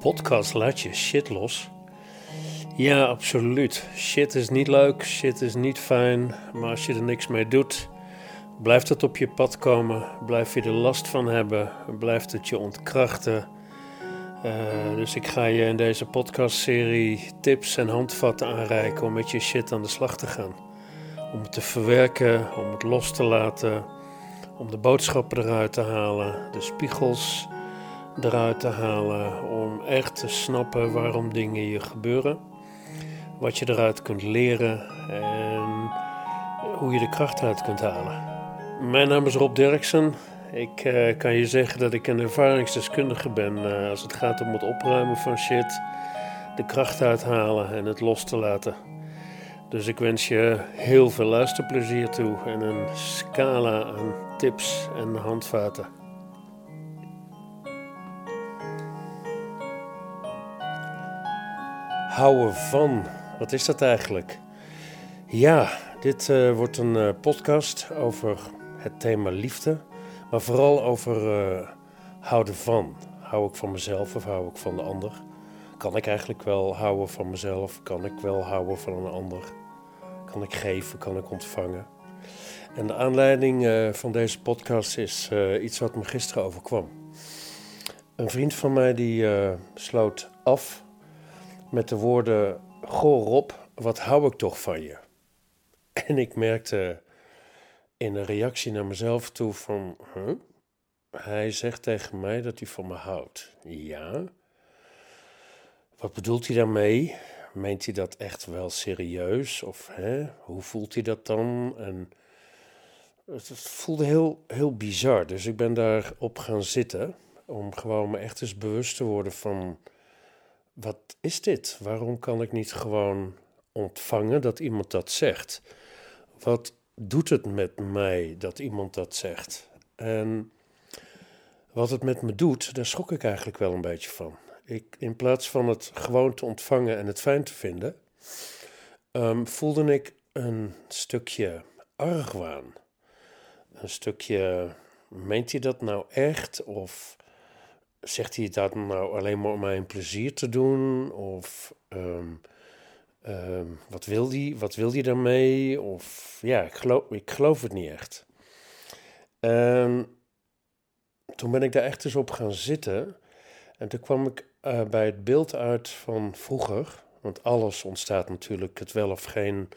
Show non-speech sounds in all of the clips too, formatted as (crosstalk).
podcast Laat je shit los. Ja, absoluut. Shit is niet leuk, shit is niet fijn, maar als je er niks mee doet, blijft het op je pad komen, blijf je er last van hebben, blijft het je ontkrachten. Uh, dus ik ga je in deze podcastserie tips en handvatten aanreiken om met je shit aan de slag te gaan. Om het te verwerken, om het los te laten, om de boodschappen eruit te halen, de spiegels eruit te halen, om echt te snappen waarom dingen je gebeuren, wat je eruit kunt leren en hoe je de kracht uit kunt halen. Mijn naam is Rob Derksen. Ik uh, kan je zeggen dat ik een ervaringsdeskundige ben uh, als het gaat om het opruimen van shit, de kracht uithalen en het los te laten. Dus ik wens je heel veel luisterplezier toe en een scala aan tips en handvaten. Houden van, wat is dat eigenlijk? Ja, dit uh, wordt een uh, podcast over het thema liefde, maar vooral over uh, houden van. Hou ik van mezelf of hou ik van de ander? Kan ik eigenlijk wel houden van mezelf? Kan ik wel houden van een ander? Kan ik geven? Kan ik ontvangen? En de aanleiding van deze podcast is iets wat me gisteren overkwam. Een vriend van mij die sloot af met de woorden: Goh, Rob, wat hou ik toch van je? (laughs) En ik merkte in een reactie naar mezelf toe van: huh? Hij zegt tegen mij dat hij van me houdt. Ja. Wat bedoelt hij daarmee? Meent hij dat echt wel serieus? Of hè? hoe voelt hij dat dan? En het voelde heel, heel bizar. Dus ik ben daarop gaan zitten om gewoon me echt eens bewust te worden van wat is dit? Waarom kan ik niet gewoon ontvangen dat iemand dat zegt? Wat doet het met mij dat iemand dat zegt? En wat het met me doet, daar schrok ik eigenlijk wel een beetje van. Ik, in plaats van het gewoon te ontvangen en het fijn te vinden, um, voelde ik een stukje argwaan. Een stukje, meent hij dat nou echt? Of zegt hij dat nou alleen maar om mij een plezier te doen? Of um, um, wat, wil hij, wat wil hij daarmee? Of ja, ik geloof, ik geloof het niet echt. En toen ben ik daar echt eens op gaan zitten. En toen kwam ik uh, bij het beeld uit van vroeger. Want alles ontstaat natuurlijk, het wel of geen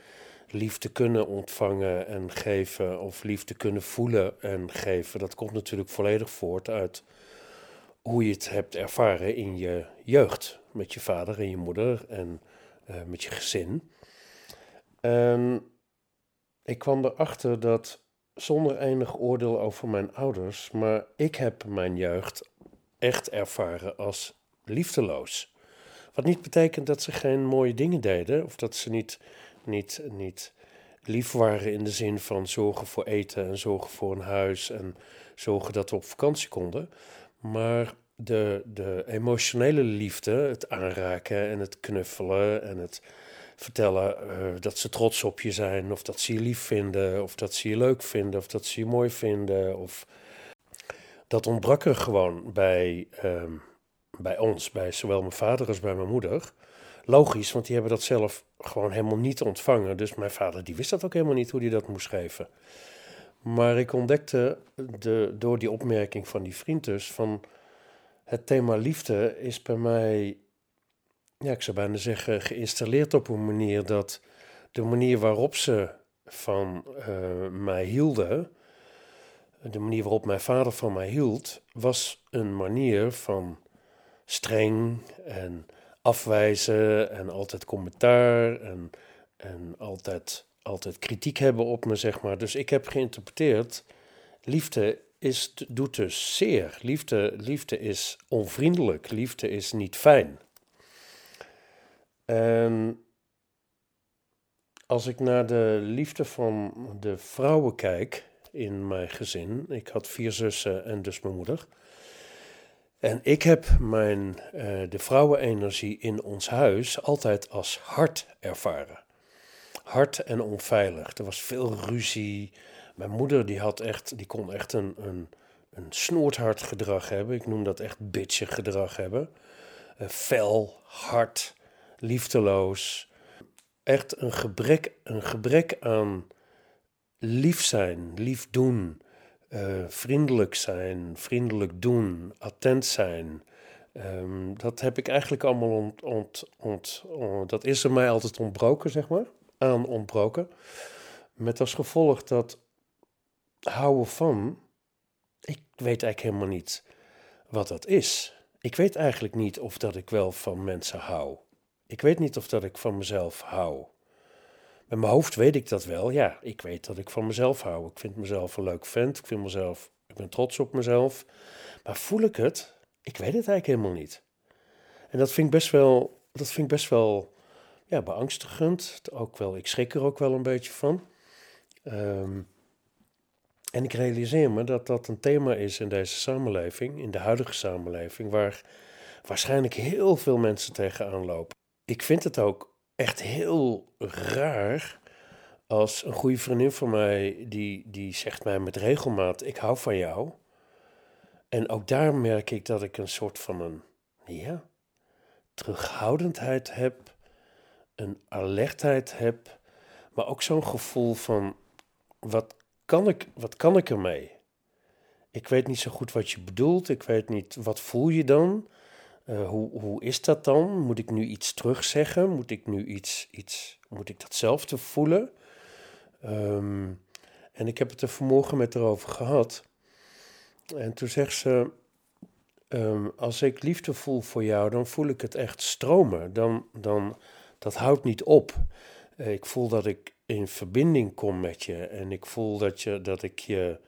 liefde kunnen ontvangen en geven. Of liefde kunnen voelen en geven. Dat komt natuurlijk volledig voort uit hoe je het hebt ervaren in je jeugd. Met je vader en je moeder en uh, met je gezin. En ik kwam erachter dat zonder enig oordeel over mijn ouders, maar ik heb mijn jeugd echt ervaren als liefdeloos. Wat niet betekent dat ze geen mooie dingen deden, of dat ze niet, niet, niet lief waren in de zin van zorgen voor eten en zorgen voor een huis en zorgen dat we op vakantie konden. Maar de, de emotionele liefde, het aanraken en het knuffelen en het vertellen uh, dat ze trots op je zijn, of dat ze je lief vinden, of dat ze je leuk vinden, of dat ze je mooi vinden. Of... Dat ontbrak er gewoon bij, um, bij ons, bij zowel mijn vader als bij mijn moeder. Logisch, want die hebben dat zelf gewoon helemaal niet ontvangen. Dus mijn vader die wist dat ook helemaal niet hoe hij dat moest geven. Maar ik ontdekte de, door die opmerking van die vriend dus van het thema liefde is bij mij, ja, ik zou bijna zeggen, geïnstalleerd op een manier dat de manier waarop ze van uh, mij hielden, de manier waarop mijn vader van mij hield, was een manier van streng en afwijzen en altijd commentaar en, en altijd, altijd kritiek hebben op me, zeg maar. Dus ik heb geïnterpreteerd, liefde is, doet dus zeer. Liefde, liefde is onvriendelijk. Liefde is niet fijn. En als ik naar de liefde van de vrouwen kijk in mijn gezin. Ik had vier zussen en dus mijn moeder. En ik heb mijn, uh, de vrouwenenergie in ons huis altijd als hard ervaren. Hard en onveilig. Er was veel ruzie. Mijn moeder die had echt, die kon echt een, een, een gedrag hebben. Ik noem dat echt bitchig gedrag hebben. uh, fel, hard, liefdeloos. Echt een gebrek, een gebrek aan lief zijn, lief doen, uh, vriendelijk zijn, vriendelijk doen, attent zijn. Um, dat heb ik eigenlijk allemaal ont, ont, ont, ont, dat is er mij altijd ontbroken, zeg maar, aan ontbroken. Met als gevolg dat houden van, ik weet eigenlijk helemaal niet wat dat is. Ik weet eigenlijk niet of dat ik wel van mensen hou. Ik weet niet of dat ik van mezelf hou. Met mijn hoofd weet ik dat wel. Ja, ik weet dat ik van mezelf hou. Ik vind mezelf een leuk vent. Ik vind mezelf, ik ben trots op mezelf. Maar voel ik het? Ik weet het eigenlijk helemaal niet. En dat vind ik best wel, dat vind ik best wel ja, beangstigend. Ook wel, ik schrik er ook wel een beetje van. Um, en ik realiseer me dat dat een thema is in deze samenleving, in de huidige samenleving, waar waarschijnlijk heel veel mensen tegenaan lopen. Ik vind het ook echt heel raar als een goede vriendin van mij, die, die zegt mij met regelmaat, ik hou van jou. En ook daar merk ik dat ik een soort van een, ja, terughoudendheid heb, een alertheid heb, maar ook zo'n gevoel van, wat kan ik, wat kan ik ermee? Ik weet niet zo goed wat je bedoelt. Ik weet niet, wat voel je dan? Uh, hoe, hoe is dat dan? Moet ik nu iets terugzeggen? Moet ik nu iets, iets moet ik datzelfde voelen? Um, en ik heb het er vanmorgen met haar over gehad. En toen zegt ze, um, als ik liefde voel voor jou, dan voel ik het echt stromen. Dan, dan, dat houdt niet op. Uh, ik voel dat ik in verbinding kom met je. En ik voel dat, je, dat ik je,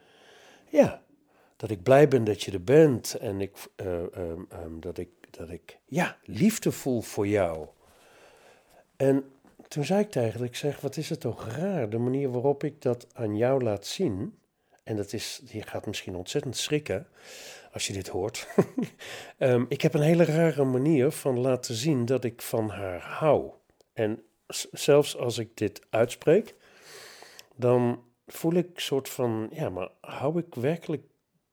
ja, dat ik blij ben dat je er bent. En ik, uh, um, um, dat, ik, dat ik, ja, liefde voel voor jou. En toen zei ik tegen ik zeg, wat is het toch raar, de manier waarop ik dat aan jou laat zien. En dat is, je gaat misschien ontzettend schrikken als je dit hoort. um, (laughs) ik heb een hele rare manier van laten zien dat ik van haar hou. En zelfs als ik dit uitspreek, dan voel ik soort van, ja, maar hou ik werkelijk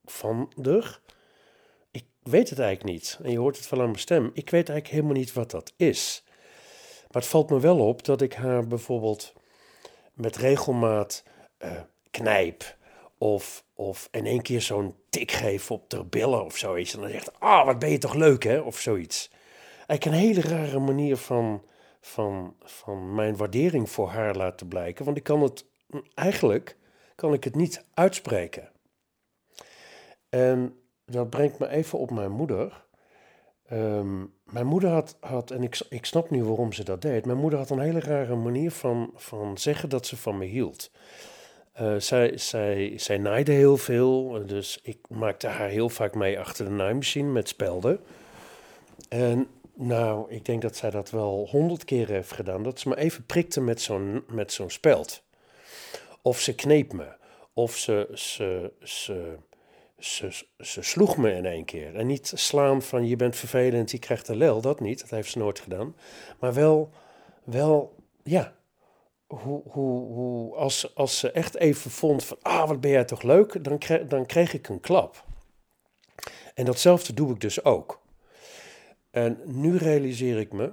van de? Ik weet het eigenlijk niet. En je hoort het wel aan mijn stem. Ik weet eigenlijk helemaal niet wat dat is. Maar het valt me wel op dat ik haar bijvoorbeeld met regelmaat uh, knijp. Of, of in één keer zo'n tik geef op de billen of zoiets. En dan zegt, ah, wat ben je toch leuk hè? Of zoiets. Eigenlijk een hele rare manier van van, van mijn waardering voor haar laten blijken. Want ik kan het eigenlijk kan ik het niet uitspreken. En dat brengt me even op mijn moeder. Ehm, mijn moeder had, had en ik, ik snap nu waarom ze dat deed. Mijn moeder had een hele rare manier van, van zeggen dat ze van me hield. Uh, zij, zij, zij naaide heel veel, dus ik maakte haar heel vaak mee achter de naaimachine met spelden. En nou, ik denk dat zij dat wel honderd keer heeft gedaan. Dat ze me even prikte met zo'n, met zo'n speld. Of ze kneep me. Of ze, ze, ze, ze, ze sloeg me in één keer. En niet slaan van je bent vervelend, je krijgt een lel. Dat niet, dat heeft ze nooit gedaan. Maar wel, wel ja, hoe, hoe, als, als ze echt even vond van, ah, wat ben jij toch leuk, dan kreeg, dan kreeg ik een klap. En datzelfde doe ik dus ook. En nu realiseer ik me,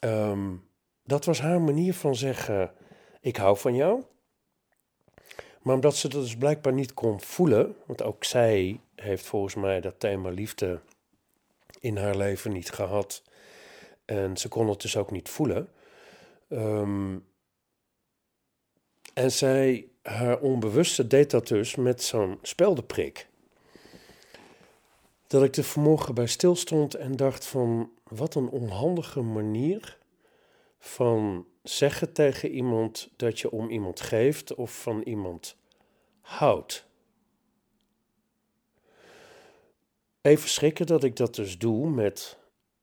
um, dat was haar manier van zeggen, ik hou van jou. Maar omdat ze dat dus blijkbaar niet kon voelen, want ook zij heeft volgens mij dat thema liefde in haar leven niet gehad. En ze kon het dus ook niet voelen. Um, en zij, haar onbewuste deed dat dus met zo'n speldeprik dat ik er vanmorgen bij stilstond en dacht van wat een onhandige manier van zeggen tegen iemand dat je om iemand geeft of van iemand houdt. Even schrikken dat ik dat dus doe met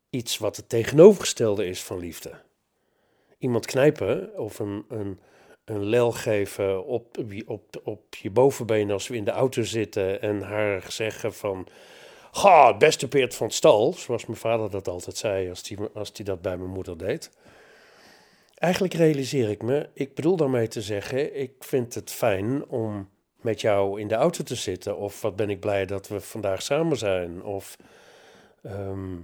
iets wat het tegenovergestelde is van liefde. Iemand knijpen of een, een, een lel geven op, op, op je bovenbeen als we in de auto zitten en haar zeggen van Ga, het beste peert van stal. Zoals mijn vader dat altijd zei als hij als dat bij mijn moeder deed. Eigenlijk realiseer ik me, ik bedoel daarmee te zeggen, ik vind het fijn om met jou in de auto te zitten. Of wat ben ik blij dat we vandaag samen zijn. Of Ehm,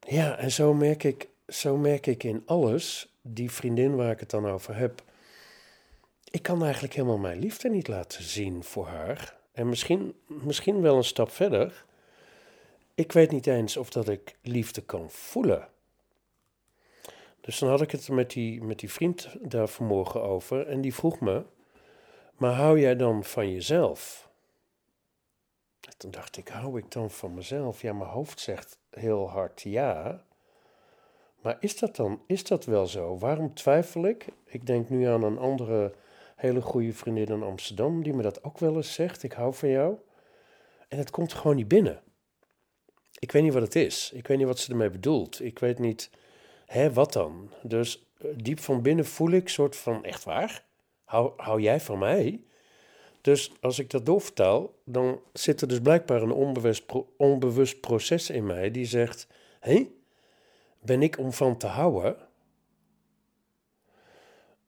ja, en zo merk, ik, zo merk ik in alles, die vriendin waar ik het dan over heb, ik kan eigenlijk helemaal mijn liefde niet laten zien voor haar. En misschien, misschien wel een stap verder. Ik weet niet eens of dat ik liefde kan voelen. Dus dan had ik het met die, met die vriend daar vanmorgen over en die vroeg me, maar hou jij dan van jezelf? En toen dacht ik, hou ik dan van mezelf? Ja, mijn hoofd zegt heel hard ja. Maar is dat dan, is dat wel zo? Waarom twijfel ik? Ik denk nu aan een andere hele goede vriendin in Amsterdam die me dat ook wel eens zegt. Ik hou van jou. En het komt gewoon niet binnen. Ik weet niet wat het is. Ik weet niet wat ze ermee bedoelt. Ik weet niet, hè, wat dan? Dus eh, diep van binnen voel ik soort van, echt waar? Hou, hou jij van mij? Dus als ik dat doorvertaal, dan zit er dus blijkbaar een onbewust, onbewust proces in mij die zegt: hé, ben ik om van te houden?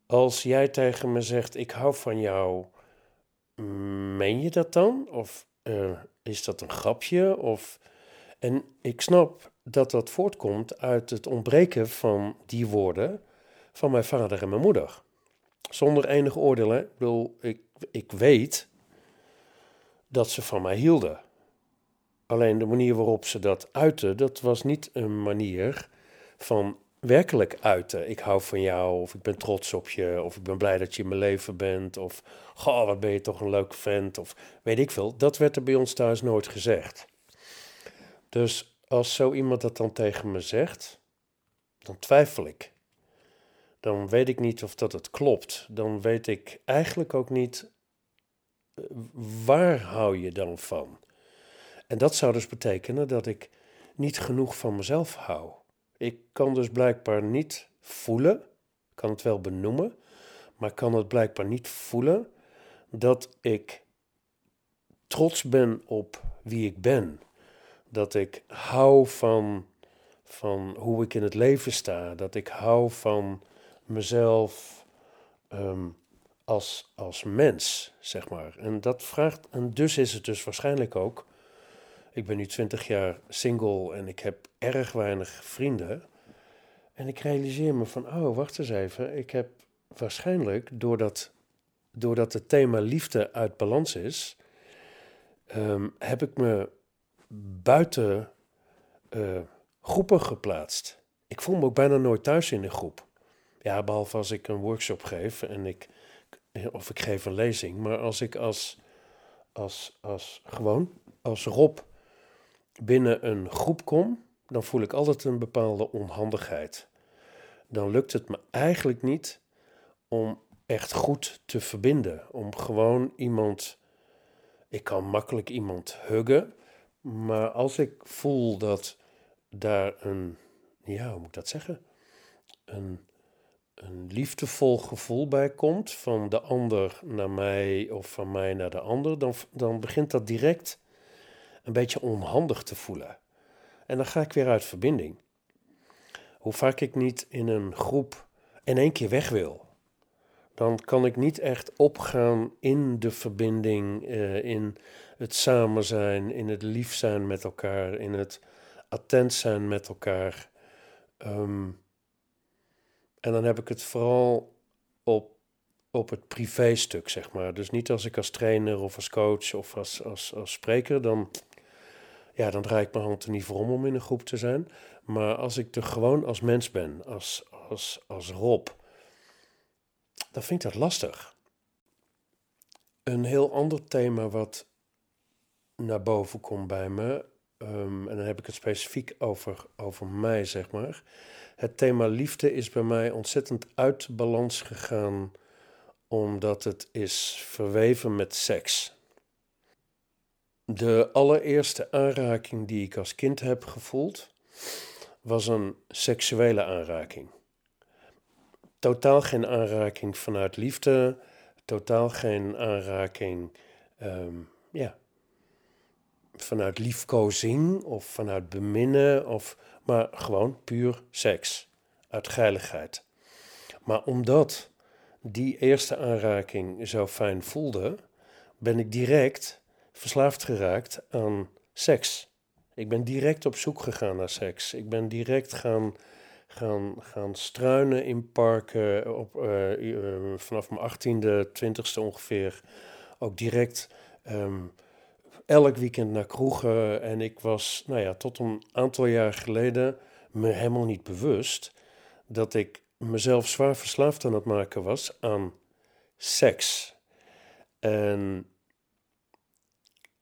Als jij tegen me zegt: ik hou van jou, meen je dat dan? Of uh, is dat een grapje? Of... En ik snap dat dat voortkomt uit het ontbreken van die woorden van mijn vader en mijn moeder. Zonder enig oordeel. Ik bedoel, ik, ik weet dat ze van mij hielden. Alleen de manier waarop ze dat uiten, dat was niet een manier van werkelijk uiten. Ik hou van jou, of ik ben trots op je, of ik ben blij dat je in mijn leven bent, of goh, wat ben je toch een leuk vent, of weet ik veel. Dat werd er bij ons thuis nooit gezegd. Dus als zo iemand dat dan tegen me zegt, dan twijfel ik dan weet ik niet of dat het klopt. Dan weet ik eigenlijk ook niet eh, waar hou je dan van. En dat zou dus betekenen dat ik niet genoeg van mezelf hou. Ik kan dus blijkbaar niet voelen, kan het wel benoemen, maar kan het blijkbaar niet voelen dat ik trots ben op wie ik ben. Dat ik hou van, van hoe ik in het leven sta. Dat ik hou van mezelf ehm, als, als mens, zeg maar. En dat vraagt, en dus is het dus waarschijnlijk ook. Ik ben nu twintig jaar single en ik heb erg weinig vrienden. En ik realiseer me van, oh, wacht eens even. Ik heb waarschijnlijk, doordat, doordat het thema liefde uit balans is, ehm, heb ik me buiten uh, groepen geplaatst. Ik voel me ook bijna nooit thuis in een groep. Ja, behalve als ik een workshop geef en ik, of ik geef een lezing. Maar als ik als, als, als gewoon, als Rob binnen een groep kom, dan voel ik altijd een bepaalde onhandigheid. Dan lukt het me eigenlijk niet om echt goed te verbinden. Om gewoon iemand. Ik kan makkelijk iemand huggen. Maar als ik voel dat daar een. Ja, hoe moet ik dat zeggen? Een een liefdevol gevoel bij komt, van de ander naar mij of van mij naar de ander, dan, dan begint dat direct een beetje onhandig te voelen. En dan ga ik weer uit verbinding. Hoe vaak ik niet in een groep in één keer weg wil, dan kan ik niet echt opgaan in de verbinding, eh, in het samen zijn, in het lief zijn met elkaar, in het attent zijn met elkaar. Um, en dan heb ik het vooral op, op het privéstuk, zeg maar. Dus niet als ik als trainer of als coach of als, als, als spreker, dan, ja, dan draai ik mijn hand er niet voor om om in een groep te zijn. Maar als ik er gewoon als mens ben, als, als, als Rob, dan vind ik dat lastig. Een heel ander thema wat naar boven komt bij me, ehm, en dan heb ik het specifiek over, over mij, zeg maar het thema liefde is bij mij ontzettend uit balans gegaan, omdat het is verweven met seks. De allereerste aanraking die ik als kind heb gevoeld, was een seksuele aanraking. Totaal geen aanraking vanuit liefde, totaal geen aanraking ehm, ja, vanuit liefkozing of vanuit beminnen of maar gewoon puur seks, uit geiligheid. Maar omdat die eerste aanraking zo fijn voelde, ben ik direct verslaafd geraakt aan seks. Ik ben direct op zoek gegaan naar seks. Ik ben direct gaan, gaan, gaan struinen in parken. Op, uh, uh, vanaf mijn achttiende, twintigste ongeveer. Ook direct um, elk weekend naar kroegen. En ik was, nou ja, tot een aantal jaar geleden me helemaal niet bewust dat ik mezelf zwaar verslaafd aan het maken was aan seks. En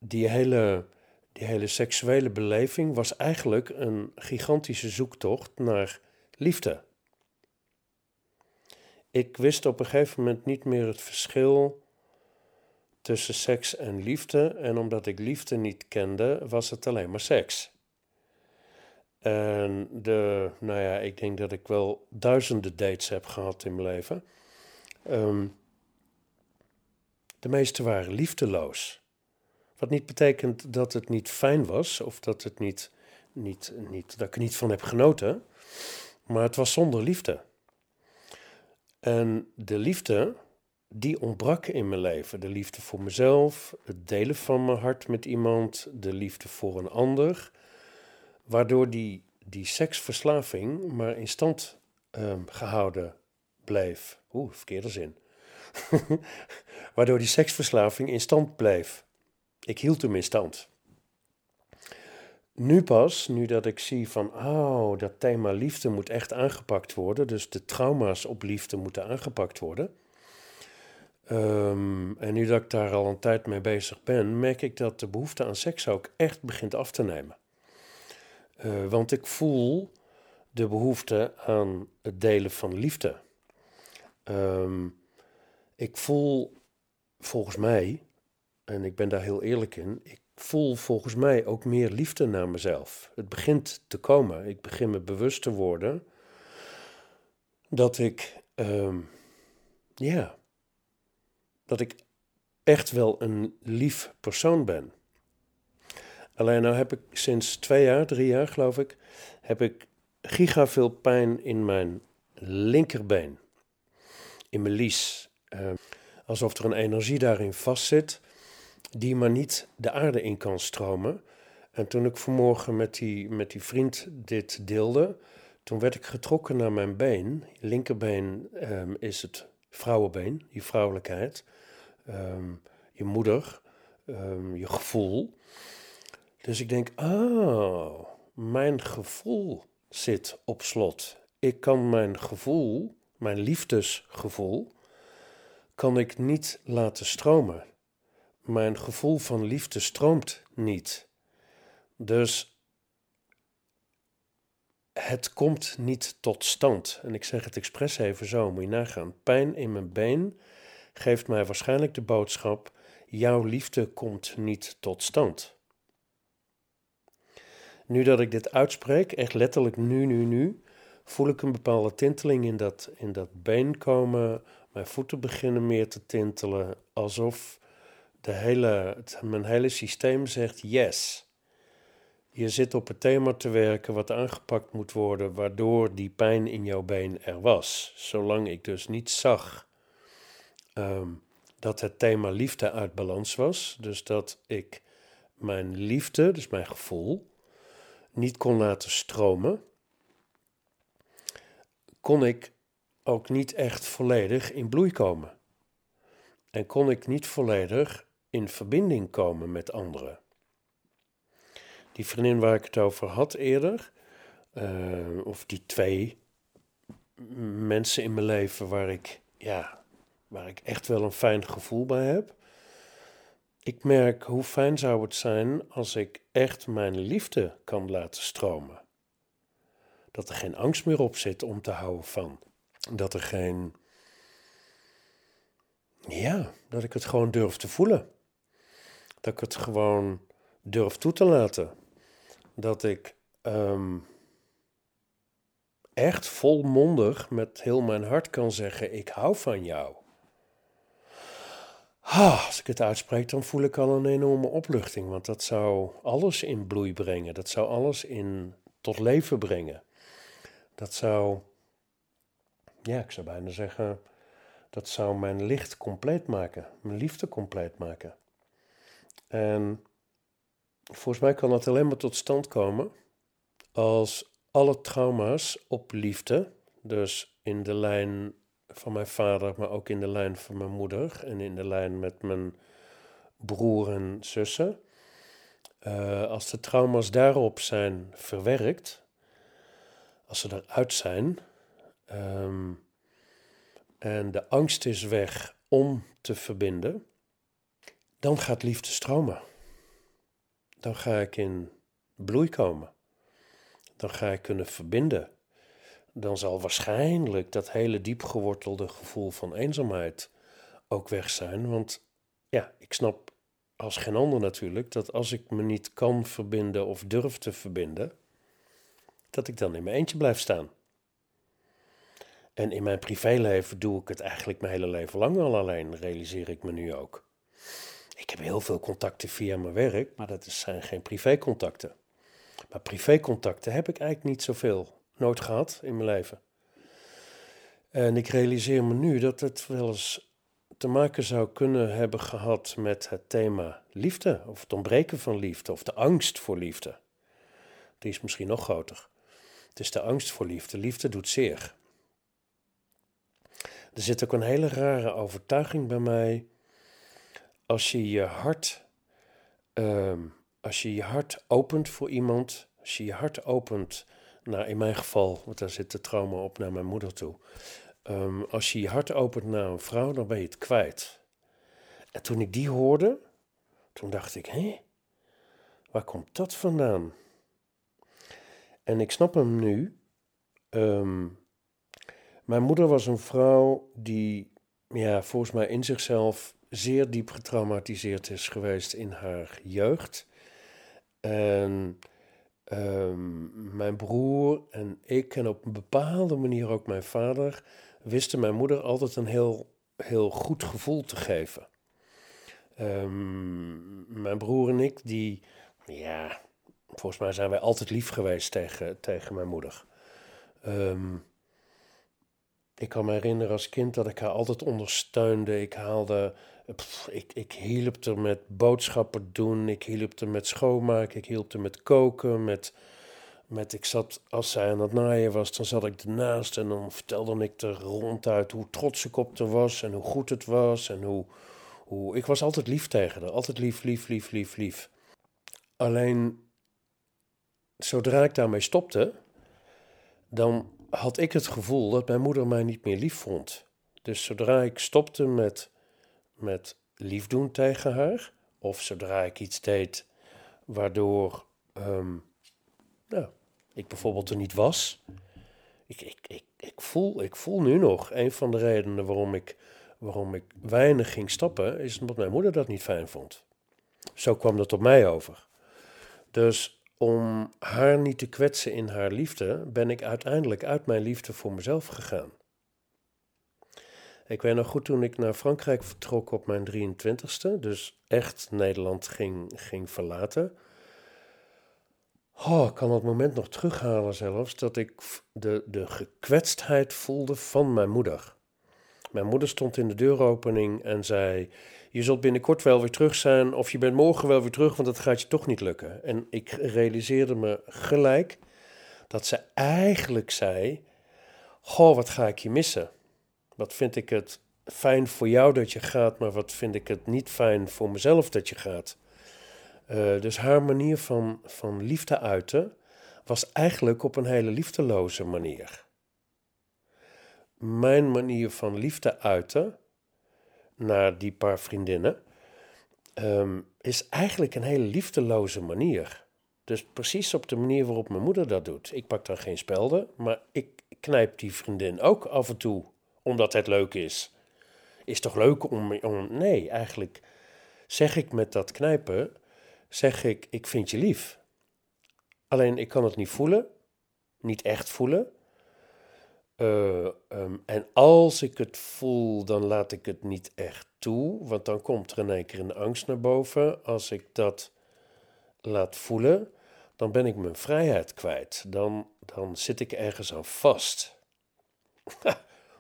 die hele, die hele seksuele beleving was eigenlijk een gigantische zoektocht naar liefde. Ik wist op een gegeven moment niet meer het verschil tussen seks en liefde. En omdat ik liefde niet kende, was het alleen maar seks. En de, nou ja, ik denk dat ik wel duizenden dates heb gehad in mijn leven. Ehm, de meeste waren liefdeloos. Wat niet betekent dat het niet fijn was of dat, het niet, niet, niet, dat ik er niet van heb genoten. Maar het was zonder liefde. En de liefde, die ontbrak in mijn leven. De liefde voor mezelf, het delen van mijn hart met iemand, de liefde voor een ander. Waardoor die, die seksverslaving maar in stand um, gehouden bleef. Oeh, verkeerde zin. (laughs) Waardoor die seksverslaving in stand bleef. Ik hield hem in stand. Nu pas, nu dat ik zie van, oh, dat thema liefde moet echt aangepakt worden, dus de trauma's op liefde moeten aangepakt worden. Um, en nu dat ik daar al een tijd mee bezig ben, merk ik dat de behoefte aan seks ook echt begint af te nemen. Uh, want ik voel de behoefte aan het delen van liefde. Um, ik voel volgens mij, en ik ben daar heel eerlijk in, ik voel volgens mij ook meer liefde naar mezelf. Het begint te komen. Ik begin me bewust te worden dat ik, um, ja, dat ik echt wel een lief persoon ben. Alleen nou heb ik sinds twee jaar, drie jaar geloof ik, heb ik giga veel pijn in mijn linkerbeen, in mijn lies. Uh, alsof er een energie daarin vastzit, die maar niet de aarde in kan stromen. En toen ik vanmorgen met die, met die vriend dit deelde, toen werd ik getrokken naar mijn been. Linkerbeen um, is het vrouwenbeen, je vrouwelijkheid, um, je moeder, um, je gevoel. Dus ik denk, oh, mijn gevoel zit op slot. Ik kan mijn gevoel, mijn liefdesgevoel, kan ik niet laten stromen. Mijn gevoel van liefde stroomt niet. Dus het komt niet tot stand. En ik zeg het expres even zo, moet je nagaan. Pijn in mijn been geeft mij waarschijnlijk de boodschap: jouw liefde komt niet tot stand. Nu dat ik dit uitspreek, echt letterlijk nu, nu, nu, voel ik een bepaalde tinteling in dat, in dat been komen, mijn voeten beginnen meer te tintelen, alsof de hele, mijn hele systeem zegt yes. Je zit op het thema te werken wat aangepakt moet worden, waardoor die pijn in jouw been er was. Zolang ik dus niet zag um, dat het thema liefde uit balans was, dus dat ik mijn liefde, dus mijn gevoel, niet kon laten stromen, kon ik ook niet echt volledig in bloei komen. En kon ik niet volledig in verbinding komen met anderen. Die vriendin waar ik het over had eerder, uh, of die twee mensen in mijn leven waar ik, ja, waar ik echt wel een fijn gevoel bij heb. Ik merk hoe fijn zou het zijn als ik echt mijn liefde kan laten stromen. Dat er geen angst meer op zit om te houden van dat er geen. Ja, dat ik het gewoon durf te voelen. Dat ik het gewoon durf toe te laten. Dat ik um, echt volmondig met heel mijn hart kan zeggen: Ik hou van jou. Ah, als ik het uitspreek, dan voel ik al een enorme opluchting. Want dat zou alles in bloei brengen. Dat zou alles in tot leven brengen. Dat zou ja, ik zou bijna zeggen, dat zou mijn licht compleet maken, mijn liefde compleet maken. En volgens mij kan dat alleen maar tot stand komen als alle trauma's op liefde, dus in de lijn van mijn vader, maar ook in de lijn van mijn moeder en in de lijn met mijn broer en zussen, uh, als de trauma's daarop zijn verwerkt, als ze eruit zijn, ehm, en de angst is weg om te verbinden, dan gaat liefde stromen. Dan ga ik in bloei komen. Dan ga ik kunnen verbinden. Dan zal waarschijnlijk dat hele diep gewortelde gevoel van eenzaamheid ook weg zijn. Want ja, ik snap als geen ander natuurlijk dat als ik me niet kan verbinden of durf te verbinden, dat ik dan in mijn eentje blijf staan. En in mijn privéleven doe ik het eigenlijk mijn hele leven lang al alleen, realiseer ik me nu ook. Ik heb heel veel contacten via mijn werk, maar dat zijn geen privécontacten. Maar privécontacten heb ik eigenlijk niet zoveel nooit gehad in mijn leven. En ik realiseer me nu dat het wel eens te maken zou kunnen hebben gehad met het thema liefde, of het ontbreken van liefde, of de angst voor liefde. Die is misschien nog groter. Het is de angst voor liefde. Liefde doet zeer. Er zit ook een hele rare overtuiging bij mij. Als je je hart, ehm, als je je hart opent voor iemand, als je je hart opent, nou in mijn geval, want daar zit de trauma op naar mijn moeder toe. Ehm, als je je hart opent naar een vrouw, dan ben je het kwijt. En toen ik die hoorde, toen dacht ik, hé, waar komt dat vandaan? En ik snap hem nu. Ehm, mijn moeder was een vrouw die, ja, volgens mij in zichzelf zeer diep getraumatiseerd is geweest in haar jeugd. En ehm, mijn broer en ik, en op een bepaalde manier ook mijn vader, wisten mijn moeder altijd een heel, heel goed gevoel te geven. Ehm, mijn broer en ik, die, ja, volgens mij zijn wij altijd lief geweest tegen, tegen mijn moeder. Um, ik kan me herinneren als kind dat ik haar altijd ondersteunde. Ik haalde, ik, ik hielp haar met boodschappen doen, ik hielp haar met schoonmaken, ik hielp haar met koken, met, met, ik zat, als zij aan het naaien was, dan zat ik ernaast en dan vertelde ik er ronduit hoe trots ik op haar was en hoe goed het was en hoe, hoe, ik was altijd lief tegen haar, altijd lief, lief, lief, lief, lief. Alleen, zodra ik daarmee stopte, dan had ik het gevoel dat mijn moeder mij niet meer lief vond. Dus zodra ik stopte met, met lief doen tegen haar, of zodra ik iets deed waardoor um, nou, ik bijvoorbeeld er niet was. Ik, ik, ik, ik, voel, ik voel nu nog, een van de redenen waarom ik, waarom ik weinig ging stappen, is omdat mijn moeder dat niet fijn vond. Zo kwam dat op mij over. Dus om haar niet te kwetsen in haar liefde, ben ik uiteindelijk uit mijn liefde voor mezelf gegaan. Ik weet nog goed toen ik naar Frankrijk vertrok op mijn 23ste, dus echt Nederland ging, ging verlaten. Oh, ik kan dat moment nog terughalen zelfs, dat ik de, de gekwetstheid voelde van mijn moeder. Mijn moeder stond in de deuropening en zei: Je zult binnenkort wel weer terug zijn, of je bent morgen wel weer terug, want dat gaat je toch niet lukken. En ik realiseerde me gelijk dat ze eigenlijk zei: Goh, wat ga ik je missen? Wat vind ik het fijn voor jou dat je gaat, maar wat vind ik het niet fijn voor mezelf dat je gaat? Uh, dus haar manier van, van liefde uiten was eigenlijk op een hele liefdeloze manier mijn manier van liefde uiten naar die paar vriendinnen ehm, is eigenlijk een hele liefdeloze manier. Dus precies op de manier waarop mijn moeder dat doet. Ik pak dan geen spelden, maar ik knijp die vriendin ook af en toe omdat het leuk is. Is toch leuk om, om. Nee, eigenlijk zeg ik met dat knijpen, zeg ik, ik vind je lief. Alleen ik kan het niet voelen, niet echt voelen. Uh, um, en als ik het voel, dan laat ik het niet echt toe, want dan komt er in één keer een angst naar boven. Als ik dat laat voelen, dan ben ik mijn vrijheid kwijt. Dan, dan zit ik ergens aan vast. (laughs)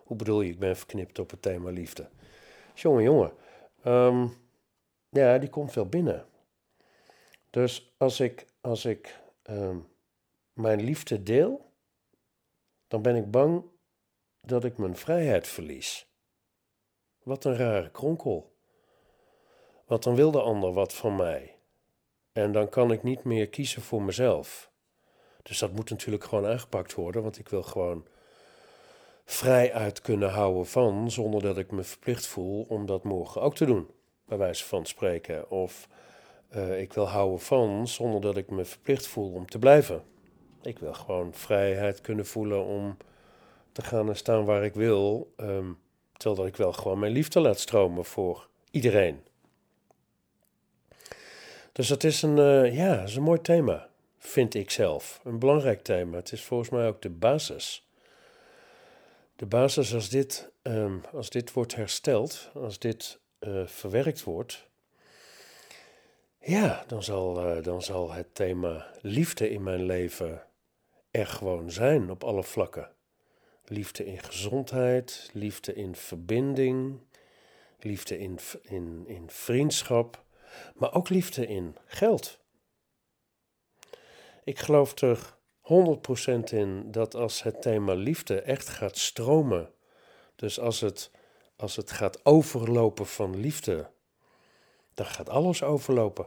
Hoe bedoel je, ik ben verknipt op het thema liefde? Jongen, jongen. Um, ja, die komt wel binnen. Dus als ik, als ik ehm, mijn liefde deel, dan ben ik bang dat ik mijn vrijheid verlies. Wat een rare kronkel. Want dan wil de ander wat van mij. En dan kan ik niet meer kiezen voor mezelf. Dus dat moet natuurlijk gewoon aangepakt worden, want ik wil gewoon vrij uit kunnen houden van, zonder dat ik me verplicht voel om dat morgen ook te doen, bij wijze van spreken. Of uh, ik wil houden van, zonder dat ik me verplicht voel om te blijven. Ik wil gewoon vrijheid kunnen voelen om te gaan en staan waar ik wil, um, terwijl dat ik wel gewoon mijn liefde laat stromen voor iedereen. Dus dat is een, uh, ja, is een mooi thema, vind ik zelf. Een belangrijk thema. Het is volgens mij ook de basis. De basis als dit, um, als dit wordt hersteld, als dit uh, verwerkt wordt, ja, dan zal, uh, dan zal het thema liefde in mijn leven er gewoon zijn op alle vlakken. Liefde in gezondheid, liefde in verbinding, liefde in, in, in vriendschap, maar ook liefde in geld. Ik geloof er 100% in dat als het thema liefde echt gaat stromen, dus als het, als het gaat overlopen van liefde, dan gaat alles overlopen.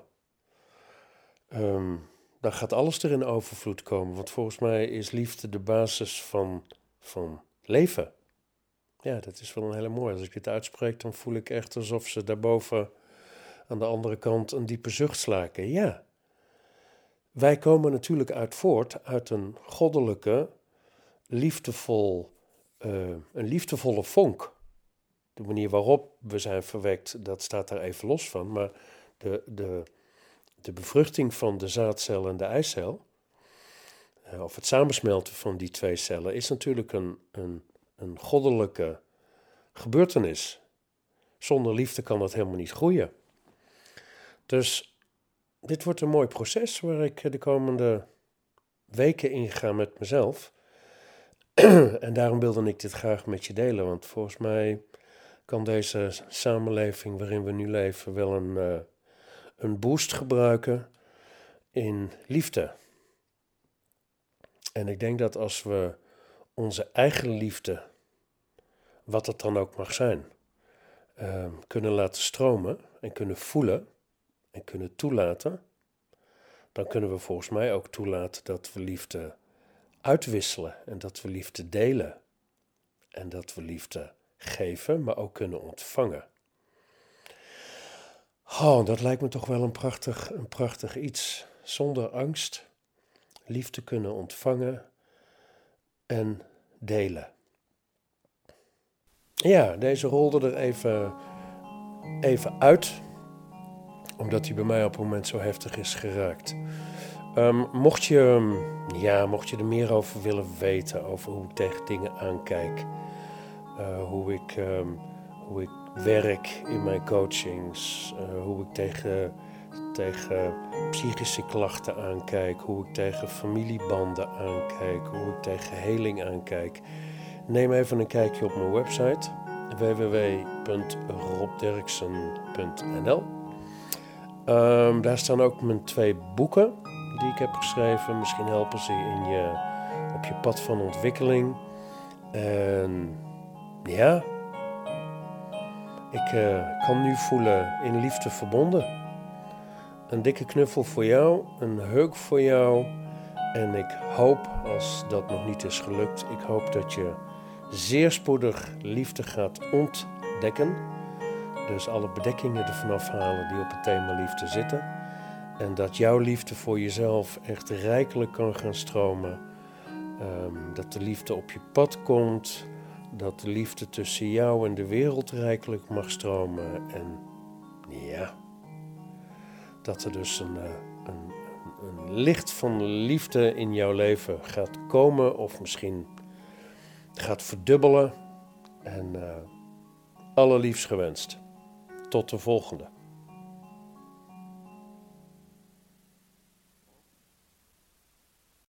Um, dan gaat alles er in overvloed komen, want volgens mij is liefde de basis van, van leven. Ja, dat is wel een hele mooie. Als ik dit uitspreek, dan voel ik echt alsof ze daarboven aan de andere kant een diepe zucht slaken. Ja, wij komen natuurlijk uit voort uit een goddelijke, liefdevol, uh, een liefdevolle vonk. De manier waarop we zijn verwekt, dat staat daar even los van. Maar de, de, de bevruchting van de zaadcel en de eicel, uh, of het samensmelten van die twee cellen, is natuurlijk een, een, een goddelijke gebeurtenis. Zonder liefde kan dat helemaal niet groeien. Dus dit wordt een mooi proces waar ik de komende weken in ga met mezelf. (clears throat) en daarom wilde ik dit graag met je delen, want volgens mij kan deze samenleving waarin we nu leven wel een, uh, een boost gebruiken in liefde. En ik denk dat als we onze eigen liefde, wat het dan ook mag zijn, uh, kunnen laten stromen en kunnen voelen en kunnen toelaten, dan kunnen we volgens mij ook toelaten dat we liefde uitwisselen en dat we liefde delen. En dat we liefde geven, maar ook kunnen ontvangen. Oh, dat lijkt me toch wel een prachtig, een prachtig iets. Zonder angst liefde kunnen ontvangen en delen. Ja, deze rolde er even, even uit omdat hij bij mij op het moment zo heftig is geraakt. Um, mocht, je, ja, mocht je er meer over willen weten, over hoe ik tegen dingen aankijk, uh, hoe, ik, um, hoe ik werk in mijn coachings, uh, hoe ik tegen, tegen psychische klachten aankijk, hoe ik tegen familiebanden aankijk, hoe ik tegen heling aankijk, neem even een kijkje op mijn website www.robderksen.nl. Um, daar staan ook mijn twee boeken die ik heb geschreven. Misschien helpen ze in je, op je pad van ontwikkeling. En ja, ik uh, kan nu voelen in liefde verbonden. Een dikke knuffel voor jou, een heuk voor jou. En ik hoop, als dat nog niet is gelukt, ik hoop dat je zeer spoedig liefde gaat ontdekken dus alle bedekkingen ervan afhalen die op het thema liefde zitten. En dat jouw liefde voor jezelf echt rijkelijk kan gaan stromen. Um, dat de liefde op je pad komt. Dat de liefde tussen jou en de wereld rijkelijk mag stromen. En ja, dat er dus een, eh, een, een, licht van liefde in jouw leven gaat komen. Of misschien gaat verdubbelen. En uh, allerliefst gewenst. Tot de volgende.